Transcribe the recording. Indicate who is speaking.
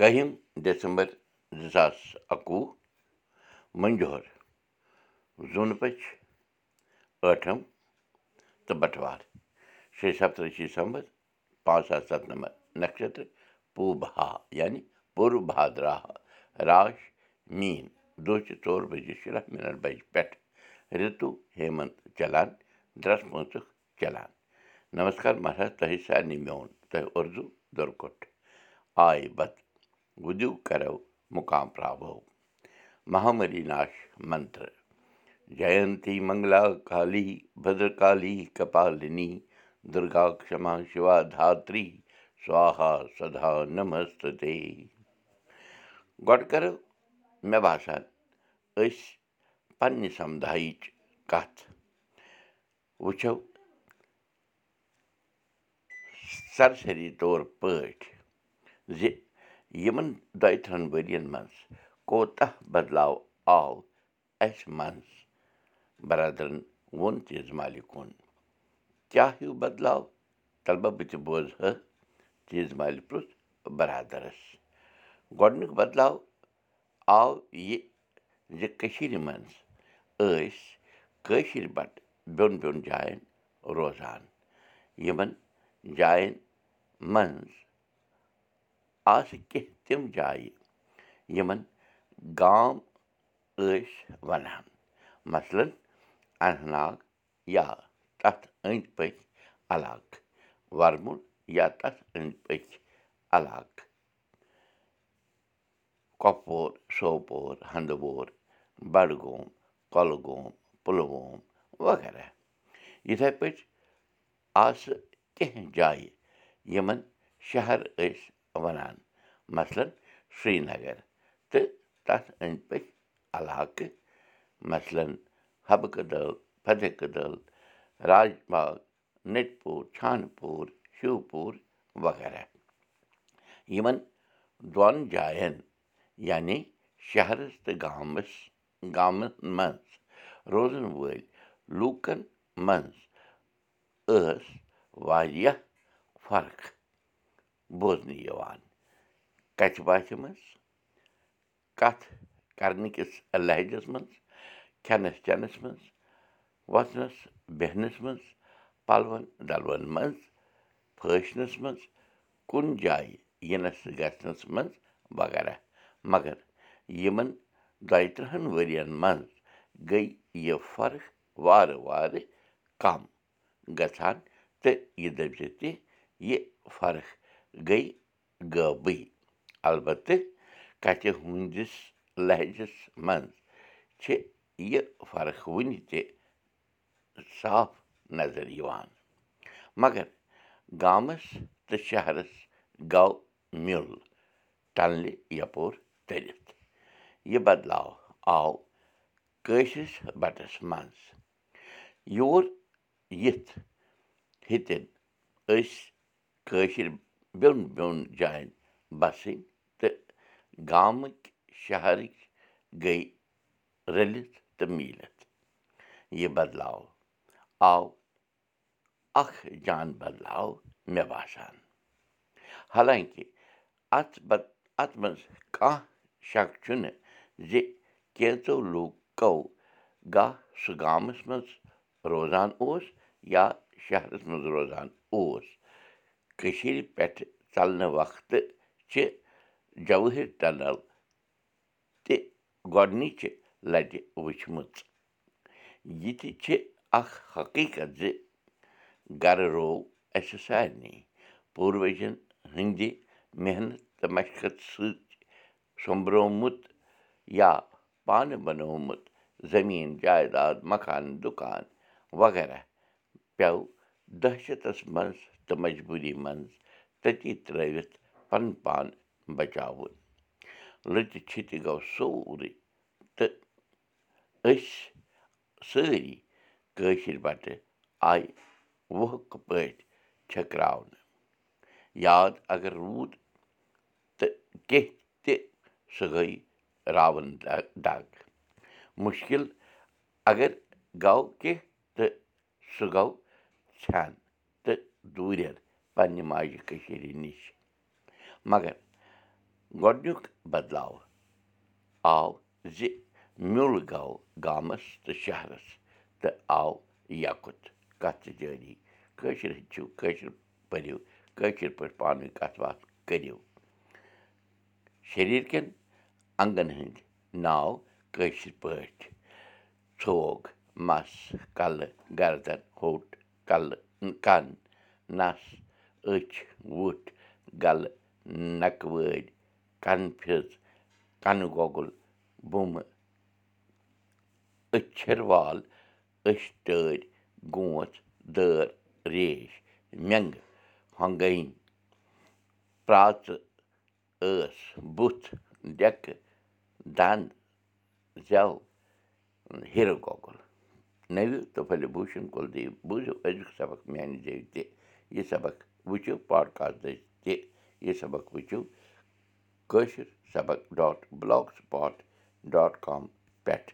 Speaker 1: کٔہِم December زٕ ساس اَکوُہ مٔنٛجور زوٗنہٕ ٲٹھم تہٕ بَٹوار شیٚیہِ سَتتٕرٛشی ڈِسمبر پانٛژھ ساس سَتنَمَتھ نَشترٕ پوٗبہا یعنی پوٗرٕ بھادرا راش میٖن دۄہ چہِ ژور بَجے شُراہ مِنٹ بَجہِ پٮ۪ٹھ رِتُو ہیمنٛت چلان درٛس پٲنٛژُک چلان نمسکار مہراج تۄہہِ سارنٕے میون تۄہہِ اُردو دُرکُٹ آے بت وُدِو کَرو مُقام پراو مہامری ناش منتر جینتی منگلا کالی بدرکالی کپالِنی دُرگا کما شِوا دھتری سوہا سدا نمست گۄڈٕ کَرو مےٚ باسان أسۍ پنٛنہِ سمدایِچ کَتھ وٕچھو سرسٔری طور پٲٹھۍ زِ یِمَن دۄیہِ تٕرٛہَن ؤرِیَن منٛز کوتاہ بدلاو آو اَسہِ منٛز بَرادرَن ووٚن تیز مالہِ کُن کیٛاہ ہیوٗ بدلاو طلبہٕ بہٕ تہِ بوزٕ تیز مالہِ پرُٛژھ بَرادَرَس گۄڈٕنیُک بدلاو آو یہِ زِ کٔشیٖرِ منٛز ٲسۍ کٲشِر بَٹہٕ بیٚون بیٚون جایَن روزان یِمَن جایَن منٛز آسہٕ کیٚنٛہہ تِم جایہِ یِمَن گام ٲسۍ وَنان۔ مثلاً اننت ناگ یا تَتھ أنٛدۍ پٔکۍ علاقہٕ وَرمُل یا تَتھ أنٛدۍ پٔکۍ علاقہٕ۔ کۄپوور سوپور ہنٛدوور بڈگوم کۄلگوم پُلووم وغیرہ۔ یِتھَے پٲٹھۍ آسہٕ کیٚنٛہہ جایہِ یِمَن شہر ٲسۍ وَنان مثلاً سرینگر تہٕ تَتھ أنٛدۍ پٔکۍ علاقہٕ مثلاً حبہٕ کدل فتح کدل راج باغ نٔٹۍ پوٗر چھانہٕ پوٗر شِوپوٗر وغیرہ یِمَن دۄن جایَن یعنی شہرَس تہٕ گامَس گامَن منٛز روزَن وٲلۍ لوٗکَن منٛز ٲس واریاہ فرق بوزنہٕ یِوان. کَچہِ باتھِ منٛز؟ کَتھ کَرنہٕ کِس لہجَس منٛز؟ کھٮ۪نَس چٮ۪نَس منٛز؟ وۄتھنَس بیٚہنَس منٛز؟ پَلوَن ڈَلوَن منٛز؟ پھٲشنَس منٛز؟ کُنہِ جایہِ یِنَس گژھنَس منٛز؟ وغیرہ. مگر یِمَن دۄیہِ تٕرٛہَن ؤرِیَن منٛز گٔے یہِ فرق وارٕ وارٕ کَم. گژھان تہٕ یہِ دٔپۍ زِ تہِ یہِ فرق گٔے غٲبٕے البتہٕ کَتھِ ہٕنٛدِس لہجَس منٛز چھِ یہِ فرق وٕنہِ تہِ صاف نظر یِوان مگر گامَس تہٕ شہرَس گوٚو میوٗل ٹَنلہِ یَپور تٔرِتھ یہِ بدلاو آو کٲشرِس بَٹَس منٛز یور یِتھ ہیٚتِنۍ أسۍ کٲشِر بیٚون بیٚون جایَن بَسٕنۍ تہٕ گامٕکۍ شہرٕکۍ گٔے رٔلِتھ تہٕ میٖلِتھ یہِ بدلاو آو اَکھ جان بدلاو مےٚ باسان حالانٛکہِ اَتھ بد اَتھ منٛز کانٛہہ شک چھُنہٕ زِ کینٛژو لوٗکو گاہ سُہ گامَس منٛز روزان اوس یا شہرَس منٛز روزان اوس کٔشیٖرِ پٮ۪ٹھٕ ژَلنہٕ وقتہٕ چھِ جوہر ٹنَل تہِ گۄڈنِچہِ لَٹہِ وٕچھمٕژ یہِ تہِ چھِ اَکھ حقیٖقت زِ گَرٕ روو اَسہِ سارنٕے پوٗروجَن ہٕنٛدِ محنت تہٕ مشقت سۭتۍ سوٚمبرومُت یا پانہٕ بنومُت زٔمیٖن جایداد مکان دُکان وغیرہ پیٚو دہشتَس منٛز تہٕ مجبوٗری منٛز تٔتی ترٛٲوِتھ پَنُن پان بَچاوُن۔ لٔٹہِ چھِتہِ گوٚو سورُے تہٕ أسۍ سٲری کٲشِر بَٹہٕ آیہِ وُکھٕ پٲٹھۍ چھٔکراونہٕ۔ یاد اگر روٗد تہٕ کیٚنٛہہ تہِ سُہ گٔے راوُن دَگ۔ مُشکِل اگر گوٚو کیٚنٛہہ تہٕ سُہ گوٚو ژھٮ۪ن تہٕ دوٗرٮ۪ر پنٛنہِ ماجہِ کٔشیٖرِ نِش مگر گۄڈنیُک بدلاو آو زِ میوٗل گوٚو گامَس تہٕ شہرَس تہٕ آو یَکُت کَتھٕ جٲری کٲشِر ہیٚچھِو کٲشِر پٔرِو کٲشِر پٲٹھۍ پانہٕ ؤنۍ کَتھ باتھ کٔرِو شریٖر کٮ۪ن اَنگَن ہٕنٛدۍ ناو کٲشِر پٲٹھۍ ژھوٚگ مَس کَلہٕ گَردَن ہوٚٹ کَلہٕ کَن نَس أچھ وُٹھ گَلہٕ نَکہٕ وٲرۍ کَنہٕ گۄگُل بُمہٕ أچھِر وال أچھ ٹٲرۍ گونٛژھ دٲر ریش مٮ۪نٛگہٕ ہۄنٛگٲنۍ پرٛاژٕ ٲس بُتھ ڈٮ۪کہٕ دَنٛد زٮ۪و ہِرٕ گۄگُل تہٕ پھٔلِو بوٗشَن کُلدیو بوٗزِو أزیُک سبق میٛانہِ زیٚوِ تہِ یہِ سبق وٕچھِو پاڈکاسٹ تہِ یہِ سبق وٕچھِو۔ کٲشِر سبق dot blogspot dot com پٮ۪ٹھ